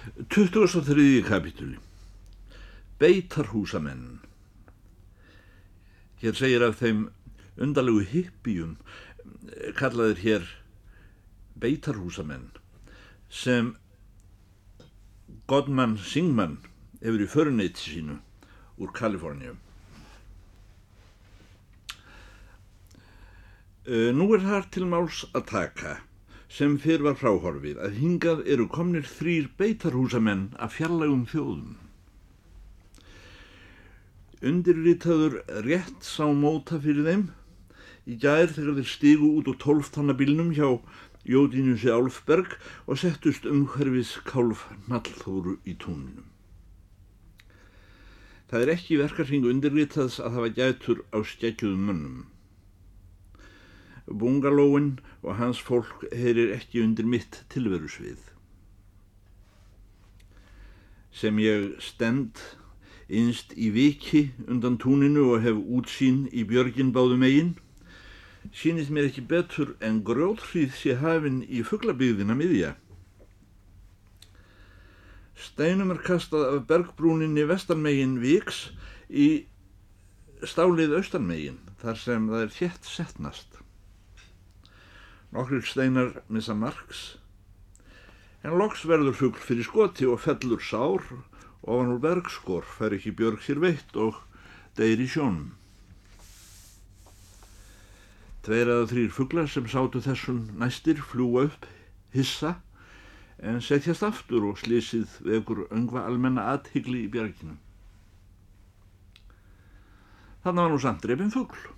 23. kapitúli Beitarhúsamenn Hér segir af þeim undarlegu hippjum kallaðir hér beitarhúsamenn sem Godman Singman hefur í föruneyt sínu úr Kaliforníu. Nú er þar til máls að taka sem fyrr var fráhorfið að hingað eru komnir þrýr beitarhúsamenn af fjarlægum þjóðum. Undirritaður rétt sá móta fyrir þeim í gær þegar þeir stigu út á tólftannabilnum hjá Jódínusi Álfberg og settust umhverfis kálf nallþóru í túninum. Það er ekki verkarhing undirritaðs að hafa gætur á skeggjuðum mönnum. Bungalóin og hans fólk heyrir ekki undir mitt tilverusvið. Sem ég stend innst í viki undan túninu og hef útsýn í björgin báðum eigin, sínist mér ekki betur en gróðhrýð sé hafinn í fugglabíðina miðja. Steinum er kastað af bergbrúninni vestanmegin viks í stálið austanmegin þar sem það er þétt setnast. Nokkur steinar missa margs, en loks verður fugl fyrir skoti og fellur sár ofan úr bergskor fær ekki björg sér veitt og deyri sjónum. Tveir eða þrýr fuglar sem sátu þessum næstir fljúa upp, hissa, en setjast aftur og slísið vekur öngva almenna aðhyggli í björginu. Þannig var nú samt drefin fugl.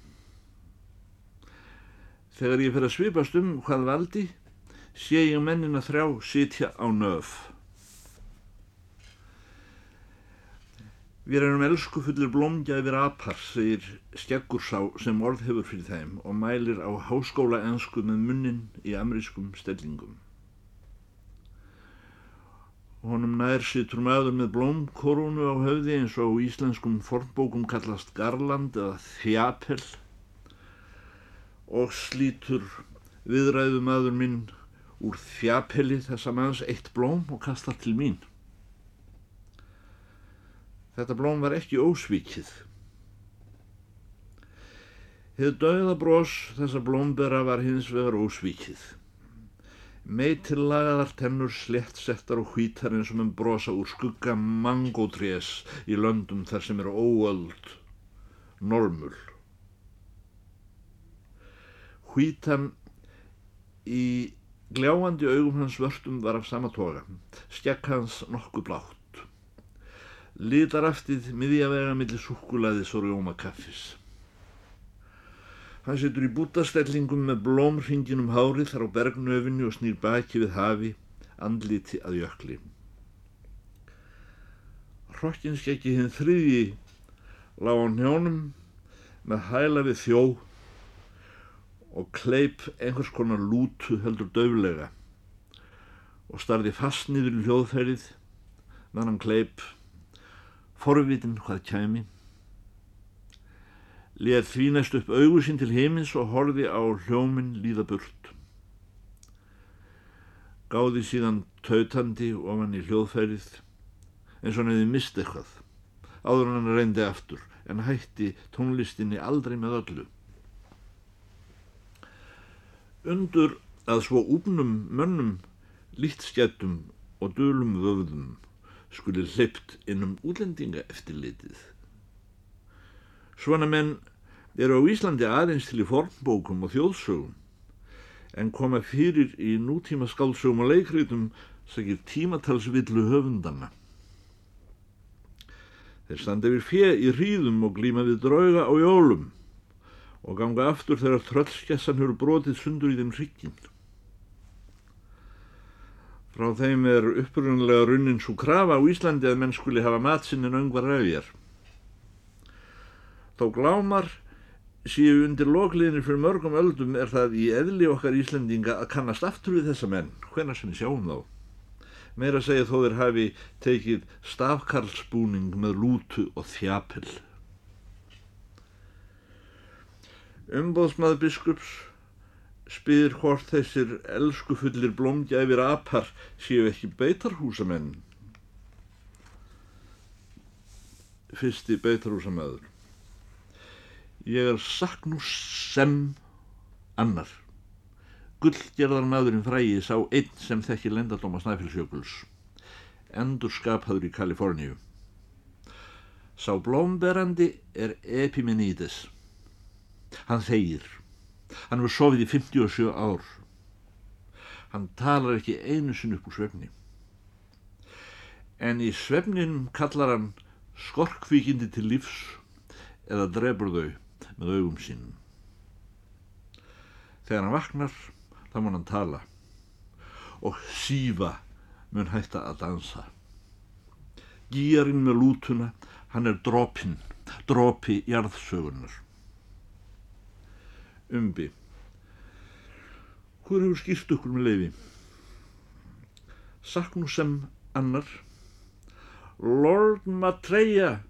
Þegar ég fer að svipast um hvað valdi, sé ég mennina þrjá sitja á nöf. Við erum elsku fullir blómgæfir apar, segir Skeggursá sem orð hefur fyrir þeim og mælir á háskóla ensku með munnin í amerískum stellingum. Honum nær sittur maður með blómkorunu á höfði eins og íslenskum fornbókum kallast garland eða þjapel og slítur viðræðu maður minn úr þjapeli þessa manns eitt blóm og kastar til mín. Þetta blóm var ekki ósvíkið. Þið dauða brós þessa blómbera var hins vegar ósvíkið. Meitillagaðar tennur slett settar og hvítar eins og með brosa úr skugga mangótrés í löndum þar sem eru óöld, normul. Hvítan í gljáandi augum hans vörstum var af sama toga, skekk hans nokkuð blátt. Litaraftið miðjavega millir sukkulaðis og rjóma kaffis. Hann setur í bútastellingum með blómringinum hárið þar á bergnöfinni og snýr baki við hafi, andliti að jökli. Hrokkinskekki hinn þriði lág á hnjónum með hæla við þjó og kleip einhvers konar lútu heldur döflega og starði fast niður í hljóðferðið meðan hann kleip forvitin hvað kæmi leð því næst upp augu sín til heimins og horfi á hljóminn líða burt. Gáði síðan tautandi ofan í hljóðfærið eins og hann hefði mist eitthvað áður hann reyndi aftur en hætti tónlistinni aldrei með öllu undur að svo úpnum mönnum lítskjættum og dölum vöfðum skuli hleypt innum útlendinga eftir litið. Svona menn eru á Íslandi aðeins til í formbókum og þjóðsögum en koma fyrir í nútíma skálsögum og leikritum sakir tímatalsvillu höfundanna. Þeir standa yfir fjö í hríðum og glíma við drauga á jólum og ganga aftur þegar tröllskessan hefur brotið sundur í þeim hrykkin. Frá þeim er upprunnulega runnin svo krafa á Íslandi að menn skuli hafa matsinnin öngvar ræðjar. Þó glámar síu undir lokliðinni fyrir mörgum öldum er það í eðli okkar Íslandinga að kannast aftur við þessa menn, hvenna sem sjáum þá. Meira segja þó þeir hafi tekið stafkarlsbúning með lútu og þjapil. Umbóðsmaður biskups spyr hvort þessir elskufullir blómgjæfir apar séu ekki beitarhúsamenn. Fyrsti beitarhúsamæður. Ég er saknus sem annar. Guldgerðar maðurinn fræði sá einn sem þekki lendadóma Snæfellsjökuls. Endur skaphaður í Kaliforníu. Sá blómberandi er Epimenides. Hann þegir. Hann hefur sofið í 57 ár. Hann talar ekki einu sinn upp úr svefni. En í svefninum kallar hann skorkvíkindi til lífs eða drefur þau með augum sínum. Þegar hann vaknar, þá mun hann tala og sífa mun hætta að dansa. Gýjarinn með lútuna, hann er dropinn, dropi jarðsögunar. Umbi. Hvor hefur skýrt okkur með leiði? Saknú sem annar. Lord Maitreya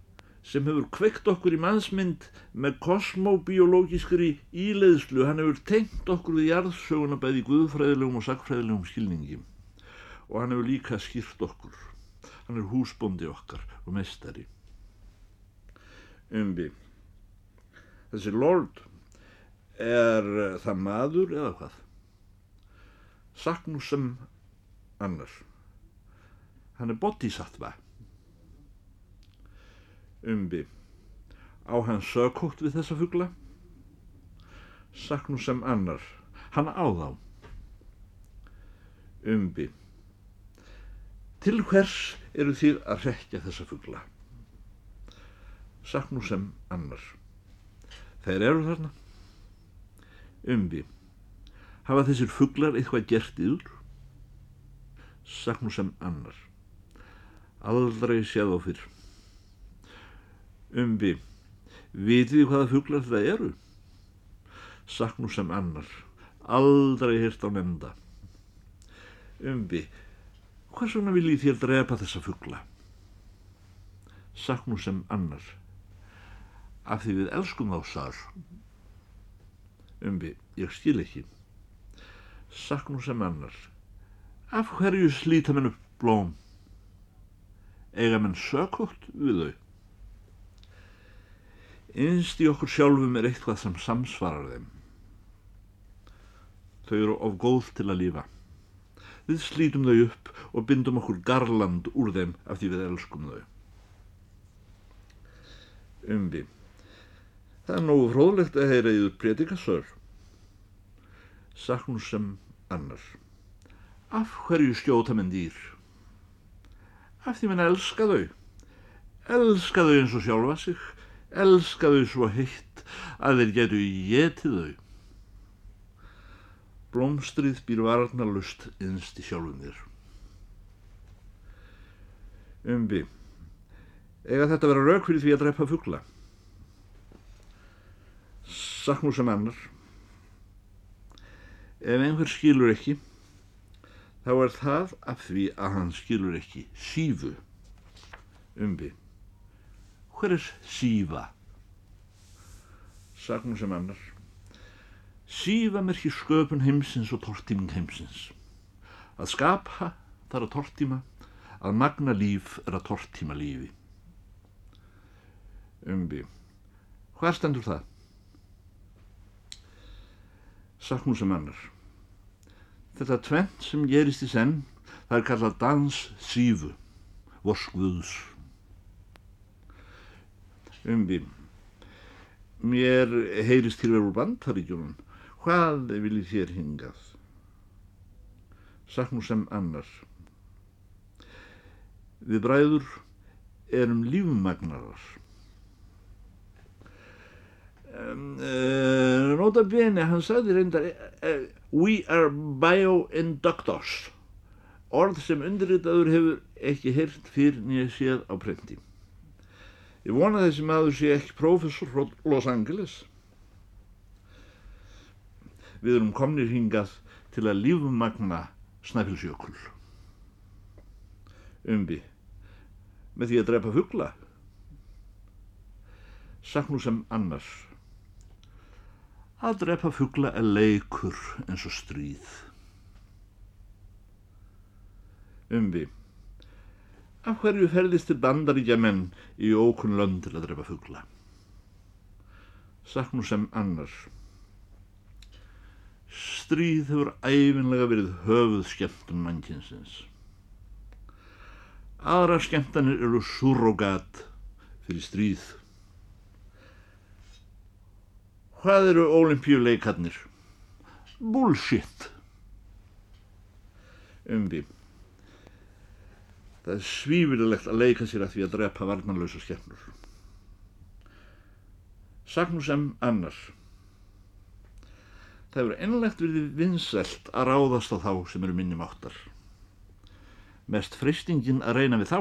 sem hefur kveikt okkur í mannsmynd með kosmobiológiskri íleiðslu, hann hefur tengt okkur við jarðsöguna bæði guðfræðilegum og sagfræðilegum skilningi og hann hefur líka skýrt okkur. Hann er húsbóndi okkar og mestari. Umbi. Þessi Lord er það maður eða hvað? Saknú sem annar. Hann er bodhisattva umbi. Á hann sökótt við þessa fuggla? Saknú sem annar. Hann á þá. Umbi. Til hvers eru þið að rekja þessa fuggla? Saknú sem annar. Þeir eru þarna. Umbi. Hafa þessir fugglar eitthvað gert yður? Saknú sem annar. Aldrei séð á fyrr. Umbi vitið hvaða fuglar það eru? Saknú sem annar. Aldrei hirt á nefnda. Umbi hvers vegna viljið þér drepa þessa fugla? Saknú sem annar. Af því við elskum þá sar umbi ég skil ekki saknú sem annar af hverju slíta menn upp blóm eiga menn sökótt við þau Innst í okkur sjálfum er eitthvað sem samsvarar þeim. Þau eru of góð til að lífa. Við slítum þau upp og bindum okkur garland úr þeim af því við elskum þau. Umbi. Það er nógu fróðlegt að heyra í þú predikasör. Saknum sem annar. Af hverju skjóta menn dýr? Af því menn elska þau. Elska þau eins og sjálfa sig elska þau svo heitt að þeir getu getið þau. Blómstrið býr varnarlust innst í sjálfum þér. Umbi, eiga þetta vera rauk fyrir því að drepa fuggla. Saknú sem annar. Ef einhver skilur ekki, þá er það af því að hann skilur ekki sífu. Umbi. Hver er sífa? Sagnum sem annar. Sífa merkir sköpun heimsins og tortíming heimsins. Að skapa þar að tortíma, að magna líf er að tortíma lífi. Umbi. Hvað stendur það? Sagnum sem annar. Þetta tvent sem gerist í senn, það er kallað dans sífu, vorskvöðs umbi mér heyrist til verður bandaríkjunum. Hvað viljið þér hingað? Saknum sem annar við bræður erum lífmagnarar um, uh, nota bene hann sagði reyndar uh, we are bioinductors orð sem undirritaður hefur ekki heyrt fyrir nýja séð á prenti Ég vona þessi maður sé ekki prófessor frá Los Angeles. Við erum komnir hingað til að lífmagna Snæfellsjökull. Umbi, með því að drepa fuggla. Saknú sem annars. Að drepa fuggla er leikur eins og stríð. Umbi, Af hverju ferðist til bandaríkja menn í ókunn lönd til að drepa fuggla? Saknú sem annars. Stríð hefur æfinlega verið höfuð skemmtum mannkynsins. Aðra skemmtanir eru surrogat fyrir stríð. Hvað eru olimpíuleikarnir? Bullshit. Umbi. Það er svífilegt að leika sér að því að drepa varnanlösa skemmur. Sagnum sem annars. Það hefur ennlegt verið vinsælt að ráðast á þá sem eru minnum áttar. Mest freystingin að reyna við þá.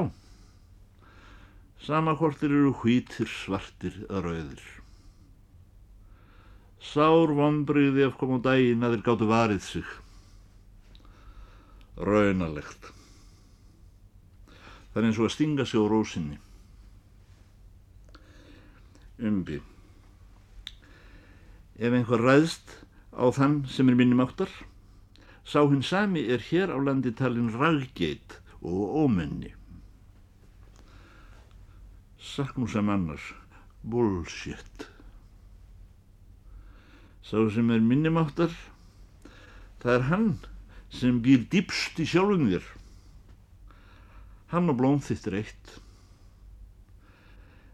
Sama hvort þeir eru hvítir, svartir eða rauðir. Sár vonbriði af kom á daginn að þeir gáttu varið sig. Raunalegt. Það er eins og að stinga sig á rósinni. Umbi. Ef einhver ræðst á þann sem er minnum áttar, sá hinn sami er hér á landi talin raggeit og ómenni. Saknum sem annars, bullshit. Sá sem er minnum áttar, það er hann sem býr dýpst í sjálfum þér. Hann og blóm þitt er eitt.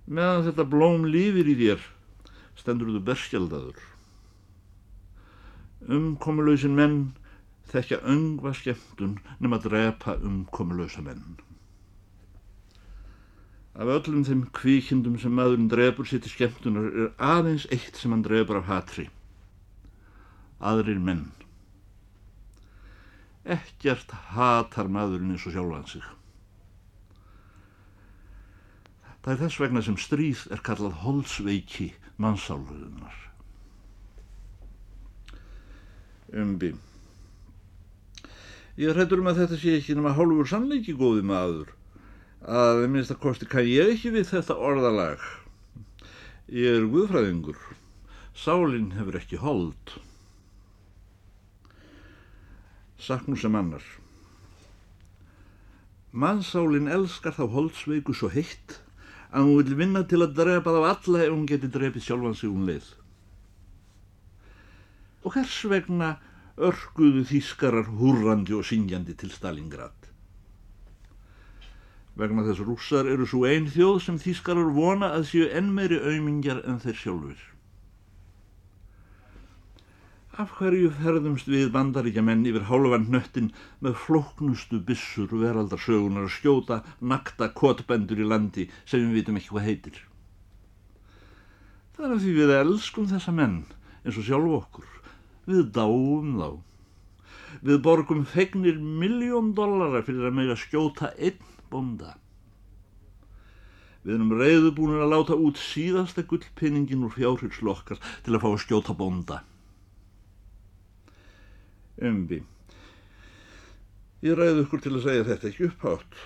Meðan þetta blóm lífir í þér, stendur þú berskjaldadur. Umkomulausin menn þekkja öngva skemmtun nema að drepa umkomulausa menn. Af öllum þeim kvíkindum sem maðurinn drefur sér til skemmtunar er aðeins eitt sem hann drefur af hatri. Aðrir menn. Ekkert hatar maðurinn eins og sjálfan sig. Það er þess vegna sem stríð er kallað holsveiki mannsáluðunar. Umbi. Ég hrættur um að þetta sé ekki nema hálfur sannleiki góði maður. Að minnst að kosti kann ég ekki við þetta orðalag. Ég er guðfræðingur. Sálinn hefur ekki hold. Saknum sem annar. Mannsálinn elskar þá holdsveiku svo heitt að hún vil vinna til að drepa þá alla ef hún geti drepið sjálfan sig um leið. Og hvers vegna örguðu þýskarar húrrandi og syngjandi til Stalingrad? Vegna þess rússar eru svo ein þjóð sem þýskarar vona að séu enn meiri auðmingjar en þeir sjálfur. Af hverju ferðumst við bandaríkja menn yfir hálfand nöttin með flóknustu bissur veraldarsögunar að skjóta nakta kotbendur í landi sem við vitum ekki hvað heitir? Það er að því við elskum þessa menn eins og sjálf okkur. Við dáum þá. Við borgum fegnir miljón dollara fyrir að mega skjóta einn bonda. Við erum reyðubúinir að láta út síðasta gullpinningin úr fjárhylslokkar til að fá að skjóta bonda umbi. Ég ræði ykkur til að segja þetta ekki upphátt.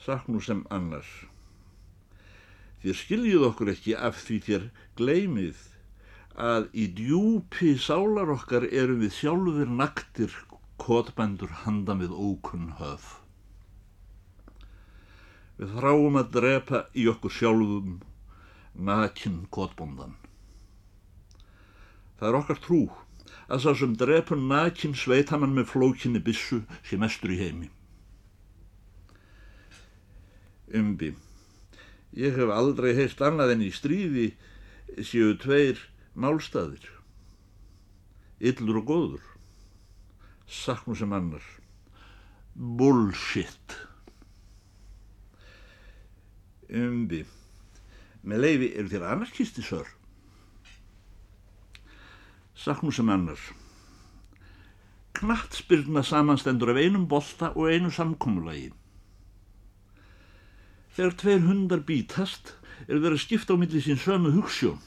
Saknú sem annars. Þér skiljið okkur ekki af því þér gleymið að í djúpi sálar okkar erum við sjálfur naktir kotbændur handa með ókunn höf. Við þráum að drepa í okkur sjálfum nakinn kotbóndan. Það er okkar trú að sá sem drepur nakin sveitamann með flókinni bissu sé mestur í heimi. Umbi. Ég hef aldrei heilt annað en í stríði séu tveir málstaðir. Yllur og góður. Saknum sem annar. Bullshit. Umbi. Með leifi eru þér anarkistisör saknum sem annar. Knattspyrna samanstendur af einum bolta og einu samkómulagi. Þegar tveir hundar bítast er að skipta á milli sín sömu hugssjón,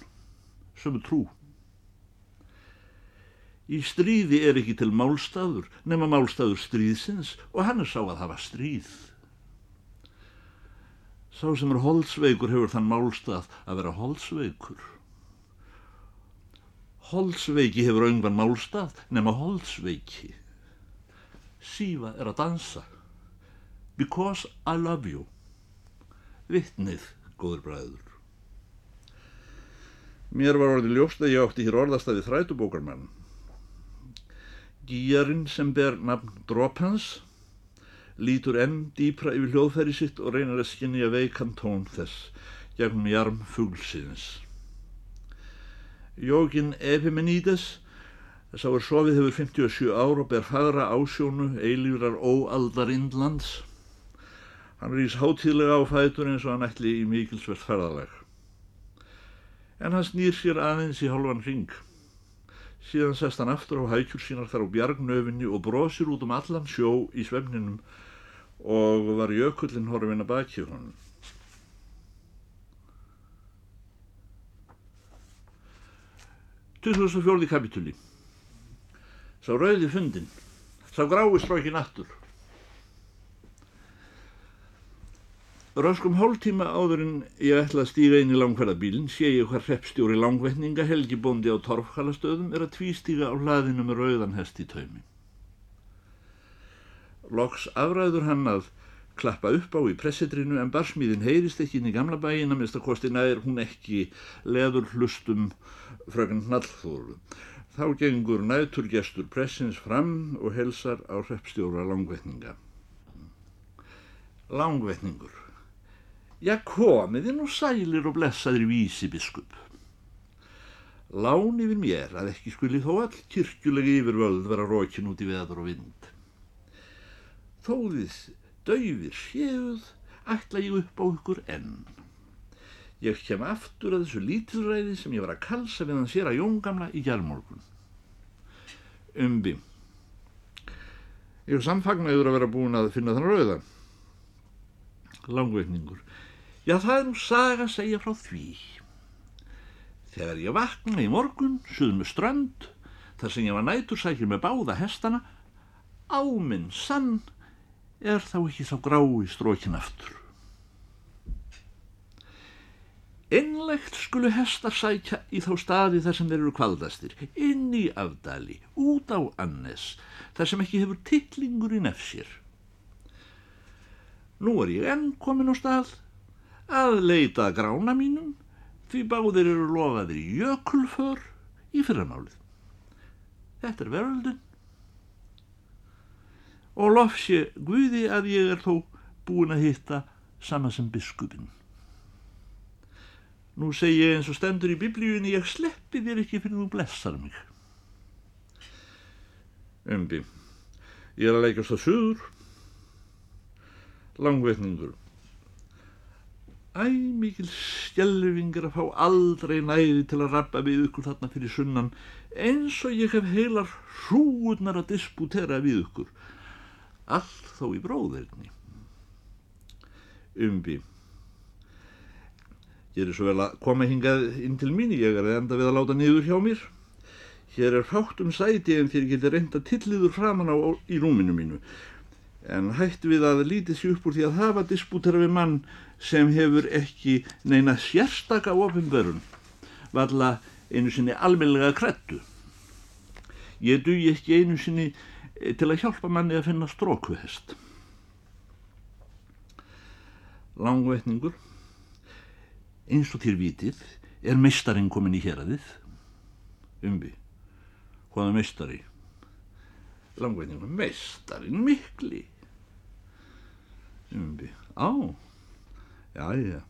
sömu trú. Í stríði er ekki til málstafur nema málstafur stríðsins og hann er sá að hafa stríð. Sá sem er holdsveikur hefur þann málstaf að vera holdsveikur. Holdsveiki hefur öngvan málstað nema holdsveiki. Sífa er að dansa. Because I love you. Vittnið, góður bræður. Mér var orðið ljóst að ég átti hér orðastæði þrætubókarmann. Gíjarinn sem ber nafn Dropans lítur enn dýpra yfir hljóðfæri sitt og reynar að skinja veikan tón þess gegnum jarm fuglsins. Jókin Epimenides Sá er sofið hefur 57 ár og ber fagra ásjónu eilíðrar óaldar Indlands. Hann rýs hátíðlega á fætur eins og hann ætli í mikilsvert ferðalag. En hann snýr sér aðeins í hálfan ring. Síðan sest hann aftur á hækjur sínar þar á bjargnöfinni og brosir út um allan sjó í svefninum og var jökullin horfin að baki honum. Tuðsvöldstu fjórði kapitúli sá rauði fundin, sá grái strókin aftur. Röskum hóltíma áður en ég ætla að stíga inn í langferðabílinn sé ég hver hreppstjóri langvetninga Helgi Bóndi á torfkalastöðum er að tvístíga á hlaðinu með rauðan hest í taumi. Loks afræður hann að klappa upp á í pressetrinu en barsmíðin heyrist ekki inn í gamla bæin að mista kosti næður hún ekki leður hlustum frögn hnallþóru. Þá gengur næturgestur pressins fram og helsar á hreppstjóra langvetninga. Langvetningur. Já komiði nú sælir og blessaðir vísi biskup. Lán yfir mér að ekki skuli þó all kyrkjulegi yfirvöld vera rókin út í veður og vind. Þóðið döyfir séuð ætla ég upp á ykkur enn. Ég kem aftur að þessu lítilræði sem ég var að kalsa við hann sér að jóngamla í gerðmorgun. Umbi. Ég er samfagnaður að vera búin að finna þann rauða. Langveikningur. Já, það er nú saga að segja frá því. Þegar ég vakna í morgun, suðum með strönd, þar sem ég var nætursækjur með báða hestana, áminn sann er þá ekki þá grái strókin aftur. Innlegt skulu hestar sækja í þá staði þar sem þeir eru kvaldastir, inn í afdali, út á annes, þar sem ekki hefur tittlingur í nefsir. Nú er ég enn komin á stað að leita grána mínum því báðir eru lofaðir í jökulför í fyrramálið. Þetta er veröldin og lofsi Guði að ég er þó búin að hitta sama sem biskupin. Nú segi ég eins og stendur í biblíunni, ég sleppi þér ekki fyrir þú blessar mig. Umbi, ég er að leikast á söður, langveitningur. Æ, mikil stjelvingar að fá aldrei næði til að rappa við ykkur þarna fyrir sunnan, eins og ég hef heilar hrúurnar að disputera við ykkur, allt þó í bróðirni. Umbi, Ég er svo vel að koma hingað inn til mín, ég er enda við að láta niður hjá mér. Hér er fátt um sæti en þér getur reynda tilliður framann á í rúminu mínu. En hætt við að lítið sér upp úr því að hafa dispútera við mann sem hefur ekki neina sérstaka ofinverun, valla einu sinni almenlega krettu. Ég dugi ekki einu sinni til að hjálpa manni að finna strókuhest. Langveitningur eins og þér vitið er meistarinn komin í héradið umbi hvaða meistari? Langveitningur meistarinn mikli. Umbi á já já.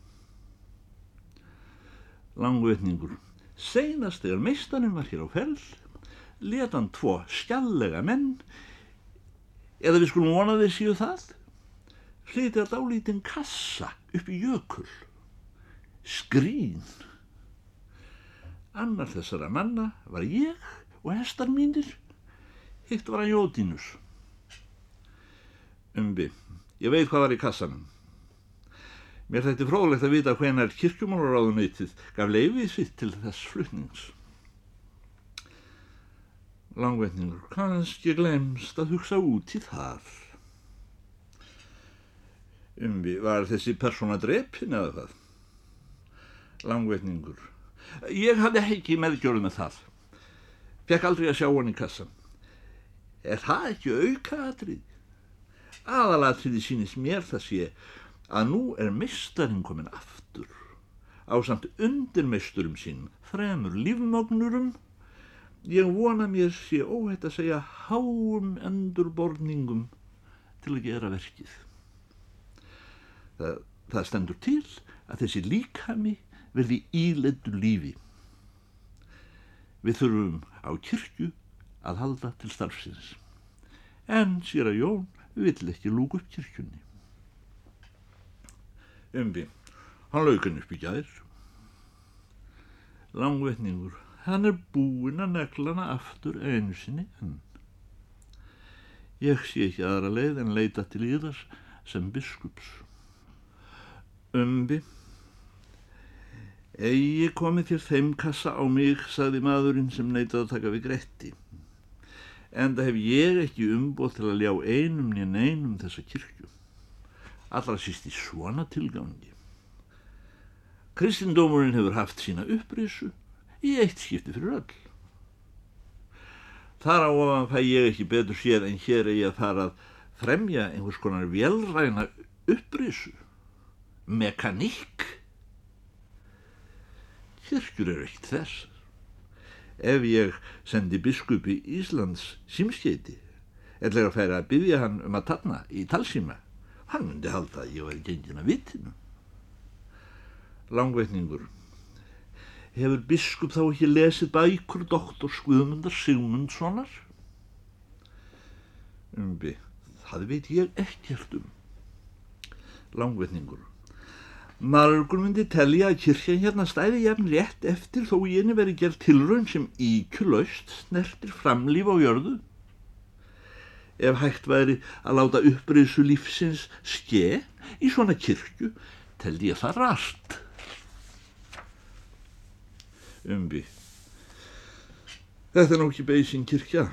Langveitningur seinast þegar meistarinn var hér á fell leta hann tvo skjallega menn. Eða við skulum vona þeir síu það. Hliti að dálítinn kassa upp í jökul skrín. Annar þessara manna var ég og hestar mínir, hitt var að Jódínus. Umbi, ég veit hvað var í kassanum. Mér þætti fróðlegt að vita hvenar kirkjumálaráðunöytið gaf leifið sitt til þess flutnings. Langveitningur, kannski glemst að hugsa út í það. Umbi, var þessi persóna drepin eða það? Langveitningur. Ég hafði ekki meðgjörð með það. Fekk aldrei að sjá hann í kassan. Er það ekki aukaðatrið? aðalatriði sínist mér það sé að nú er meistarinn komin aftur á samt undir meisturum sín þremur lífmagnurum ég vona mér sé óhætt að segja háum endurborningum til að gera verkið það, það stendur til að þessi líkami verði íleittu lífi við þurfum á kyrkju að halda til starfsins en sér að Jón vill ekki lúk upp kirkjunni. Umbi, hann laukan upp í gæðir. Langvetningur, hann er búinn að neklana aftur einu sinni enn. Ég sé ekki aðra leið en leita til íðars sem biskups. Umbi, eigi komið þér þeim kassa á mig, sagði maðurinn sem neytaði að taka við gretti en það hef ég ekki umbóð til að ljá einum nýja neinum þessa kirkju. Allra síst í svona tilgangi. Kristindómurinn hefur haft sína upprisu í eitt skipti fyrir öll. Þar á að fæ ég ekki betur sér en hér er ég að fara að fremja einhvers konar velræna upprisu. Mekaník. Kirkjur er eitt þess. Ef ég sendi biskupi Íslands símskeiti eða að færa að byggja hann um að tanna í talsíma hann myndi halda að ég var gengin að vitinu. Langveitningur hefur biskup þá ekki lesið bækur doktor Skvömundar Sigmundssonar? Umbi það veit ég ekkert um. Langveitningur Margur myndi tellja að kirkjan hérna stæði jafn rétt eftir þó í henni veri gerð tilraun sem íkjulaust snertir framlýf á jörðu. Ef hægt væri að láta upprisu lífsins ske í svona kirkju, teldi ég það rast. Umbi. Þetta er nokkið beisinn kirkja.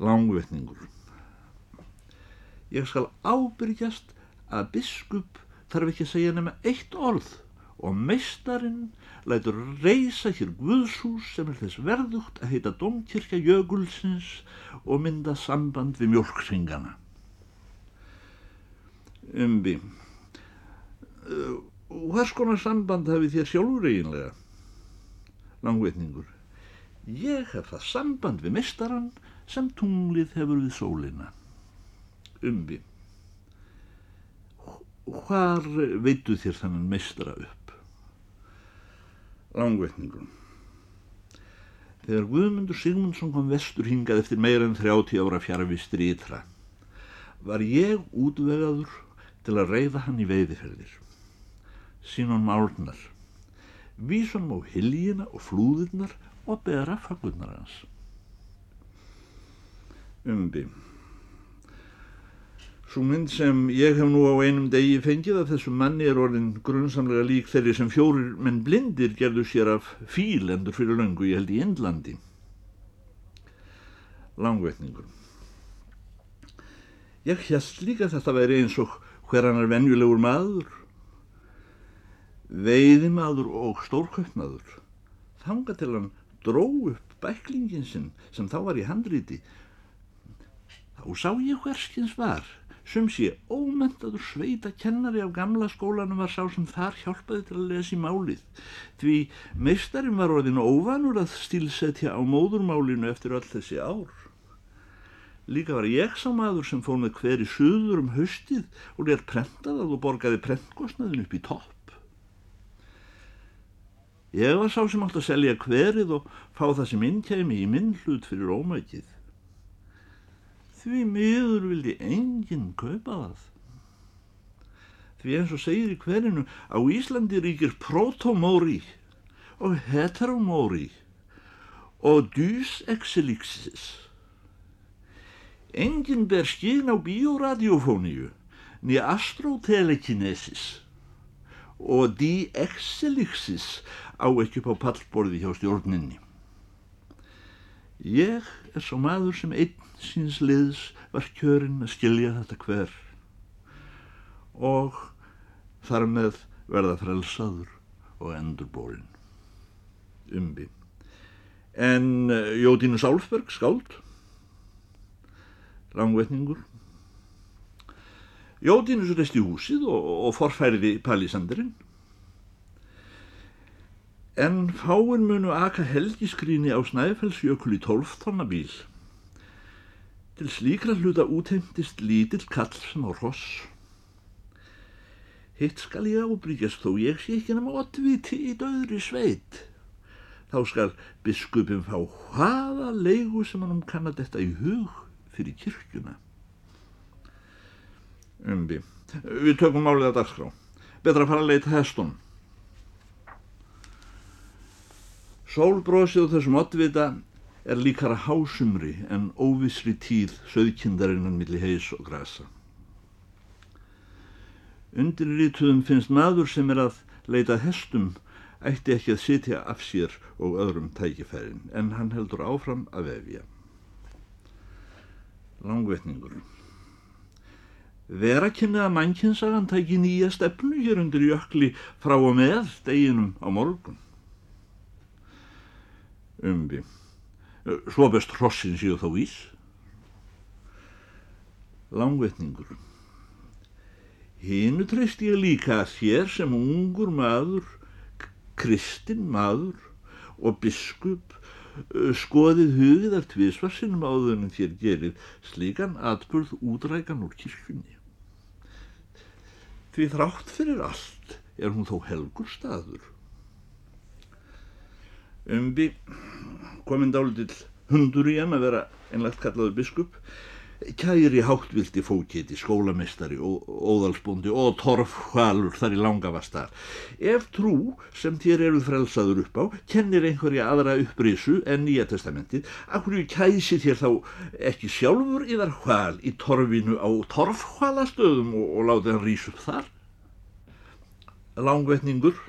Langvetningur. Ég skal ábyrgjast að biskup þarf ekki að segja nema eitt orð og meistarinn lætur reysa hér Guðshús sem er þess verðugt að heita Domkirkja Jökulsins og mynda samband við mjölksingana. Umbi, uh, hvers konar samband hafið þér sjálfur eiginlega? Langveitningur, ég hef það samband við meistarann sem tunglið hefur við sólina. Umbi, hvar veitu þér þannig meistra upp? Langveitningun. Þegar Guðmundur Sigmundsson kom vestur hingað eftir meira en 30 ára fjárvistir ítra, var ég útvegaður til að reyða hann í veiðiferðir. Sínon málnar, vísunum á hiljina og flúðirnar og bera fagurnar hans. Umbím. Svo mynd sem ég hef nú á einum degi fengið að þessum manni er orðin grunnsamlega lík þeirri sem fjórir menn blindir gerðu sér af fíl endur fyrir löngu, ég held í Indlandi. Langvetningur. Ég held líka þetta væri eins og hver hann er venjulegur maður, veiðimaður og stórkaupmaður. Þanga til hann dró upp bæklingin sinn sem þá var í handriti. Þá sá ég hverskins var sem sé ómentaður sveita kennari af gamla skólanum var sá sem þar hjálpaði til að lesa í málið því meistarinn var orðin óvanur að stílsetja á móðurmálinu eftir öll þessi ár. Líka var ég sá maður sem fór með hveri suður um haustið og lér prentað að þú borgaði prentkostnaðin upp í topp. Ég var sá sem átt að selja hverið og fá það sem innkæmi í minn hlut fyrir ómækið. Því miður vildi enginn kaupa það. Því eins og segir í hverjunu á Íslandi ríkir protomóri og heteromóri og dys exelixis. Enginn ber skinn á bioradiofóníu niður astrotelekinesis og di exelixis á ekki á pallborði hjá stjórninni. Ég er svo maður sem einn síns liðs var kjörinn að skilja þetta hver og þar með verða frelsaður og endurbórin. Umbi. En uh, Jódínu Sálfberg, skáld, langvetningur, Jódínus resti húsið og, og forfæriði palisandirinn. En fáinn munu aka helgiskríni á Snæfellsjökul í tólftonnabíl. Til slíkra hluta útheimtist lítill kall sem á ross. Hitt skal ég ábríkjast þó ég sé ekki nema ottviti í döðri sveit. Þá skal biskupin fá hvaða leigu sem hann kann að detta í hug fyrir kirkjuna. Umbi, við tökum málið að dagskrá. Betra að fara að leita hestunum. Sólbrósið og þessum ottvita er líkara hásumri en óvissri tíð söðkindarinnan millir heis og grasa. Undir rítuðum finnst maður sem er að leita hestum ætti ekki að sitja af sér og öðrum tækifærin en hann heldur áfram að vefja. Langvetningur Vera kynnið að mannkynnsagan tæki nýja stefnu hér undir jökli frá og með deginum á morgun umbi. Svo best hrossin séu þá ís. Langvetningur. Hinu treyst ég líka að þér sem ungur maður, kristinn maður og biskup skoðið hugið af tvísvarsinum áðunum þér gerið slíkan atbörð útrækan úr kirkunni. Því þrátt fyrir allt er hún þó helgur staður umbi kominn dálitill hundur í hann að vera einlegt kallaður biskup kæri háttvildi fókiti, skólamestari og óðalsbúndi og torfhvalur þar í langavastar. Ef trú sem þér eruð frelsaður upp á kennir einhverja aðra upprisu en nýja testamentið, hverju kæsi þér þá ekki sjálfur yðar hval í torfinu á torfhvalastöðum og, og láta hann rýs upp þar? Langvetningur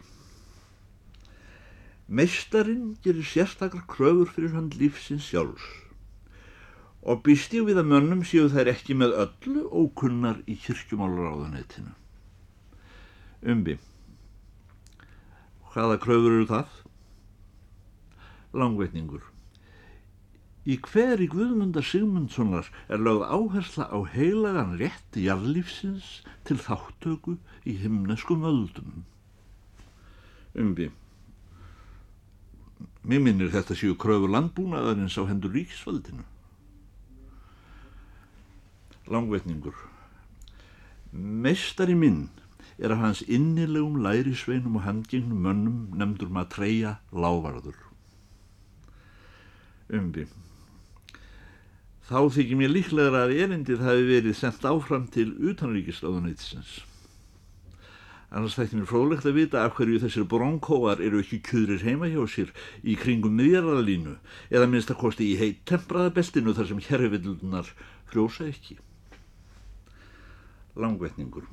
Meistarinn gerir sérstakar kröfur fyrir hann lífsins sjálfs og býst ég við að mönnum séu þær ekki með öllu ókunnar í kirkjumálaráðunetinu. Umbi. Hvaða kröfur eru það? Langveitningur. Í hveri Guðmundar Sigmundssonar er lögð áhersla á heilagan rétt jarlífsins til þáttöku í himneskum öldum. Umbi. Mér minnir þetta séu kröfu landbúnaðarins á hendur ríksvöldinu. Langvetningur. Mestari minn er að hans innilegum lærisveinum og handgengnum mönnum nefndur maður að treyja lávarður. Umbi. Þá þykir mér líklega að erindið hafi verið sendt áfram til utanríkislaðunætisins. Annars þætti mér frólægt að vita af hverju þessir bronkóar eru ekki kjöðrir heima hjá sér í kringum miðjarðalínu eða minnst að kosti í heit tempraða beltinu þar sem herrviðlunar frjósa ekki. Langvetningur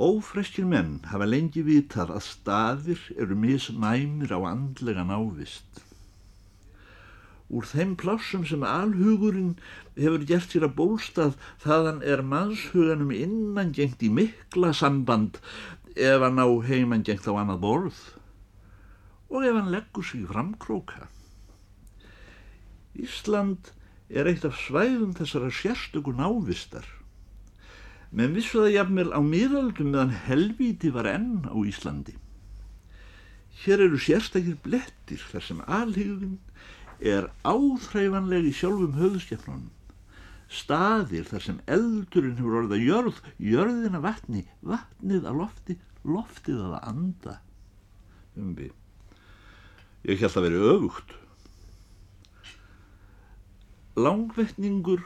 Ófreskir menn hafa lengi vitað að staðir eru misnæmir á andlega návist. Úr þeim plássum sem alhugurinn hefur gert sér að bólstað þaðan er mannshuganum innangengt í mikla samband ef hann á heimangengt á annað borð og ef hann leggur sig framkróka. Ísland er eitt af svæðum þessara sérstöku návistar. Menn vissu það jafnvel á miðaldum meðan helvíti var enn á Íslandi. Hér eru sérstakir blettir þar sem alhugurinn er áþreifanleg í sjálfum höfðskefnunum. Staðir þar sem eldurinn hefur orðið að jörð, jörðin að vatni, vatnið að lofti, loftið að anda. Umbi. Ég held að veri öfugt. Langvetningur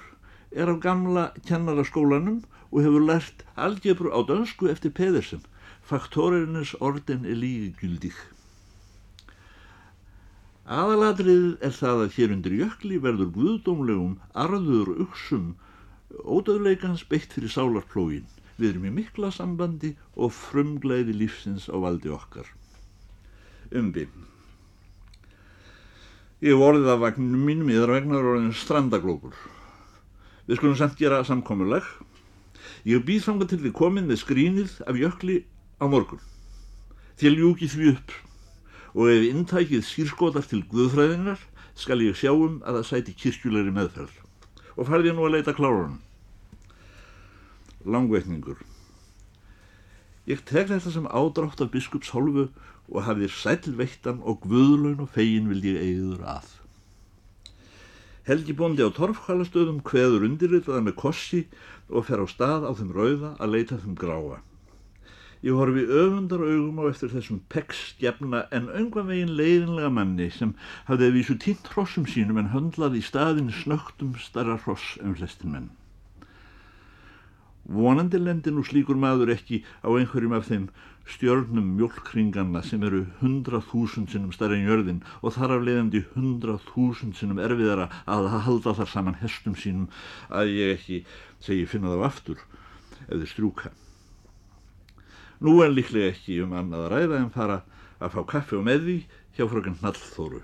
er af gamla kennaraskólanum og hefur lært algebru á dönsku eftir Pedersen. Faktorinnes orden er lígegyldig. Aðalatriðið er það að hér undir jökli verður guðdómlegum arður uksum ódöðleikans beitt fyrir sálarplógin. Við erum í mikla sambandi og frumglæði lífsins á valdi okkar. Umbi. Ég vorðið af vagninu mínum í þar vegnar orðin strandaglópur. Við skulum samt gera samkomuleg. Ég býð þanga til því komin með skrínið af jökli á morgun. Þér ljúki því upp og ef inntækið skýrskotar til guðfræðinar skal ég sjáum að það sæti kirkjulegri meðferð og farði nú að leita klárunum. Langveitningur Ég tek þetta sem ádrátt af biskups hálfu og hafðir sælveittan og guðlaun og fegin vild ég eigður að. Helgi bóndi á torfkvælastöðum hveður undirritaða með kossi og fer á stað á þeim rauða að leita þeim gráa. Ég horfi öfundar augum á eftir þessum pekkstjafna en öngva veginn leiðinlega manni sem hafði að vísu tínt hrossum sínum en höndlaði í staðin snögtum starra hross en flestin menn. Vonandi lendir nú slíkur maður ekki á einhverjum af þeim stjörnum mjölkringanna sem eru hundrað þúsund sinnum starra en jörðin og þar af leiðandi hundrað þúsund sinnum erfiðara að halda þar saman hestum sínum að ég ekki segi finna þá aftur eða strjúka. Nú er líklega ekki um annað að ræða en fara að fá kaffi og meði hjá fröken Nallþóru.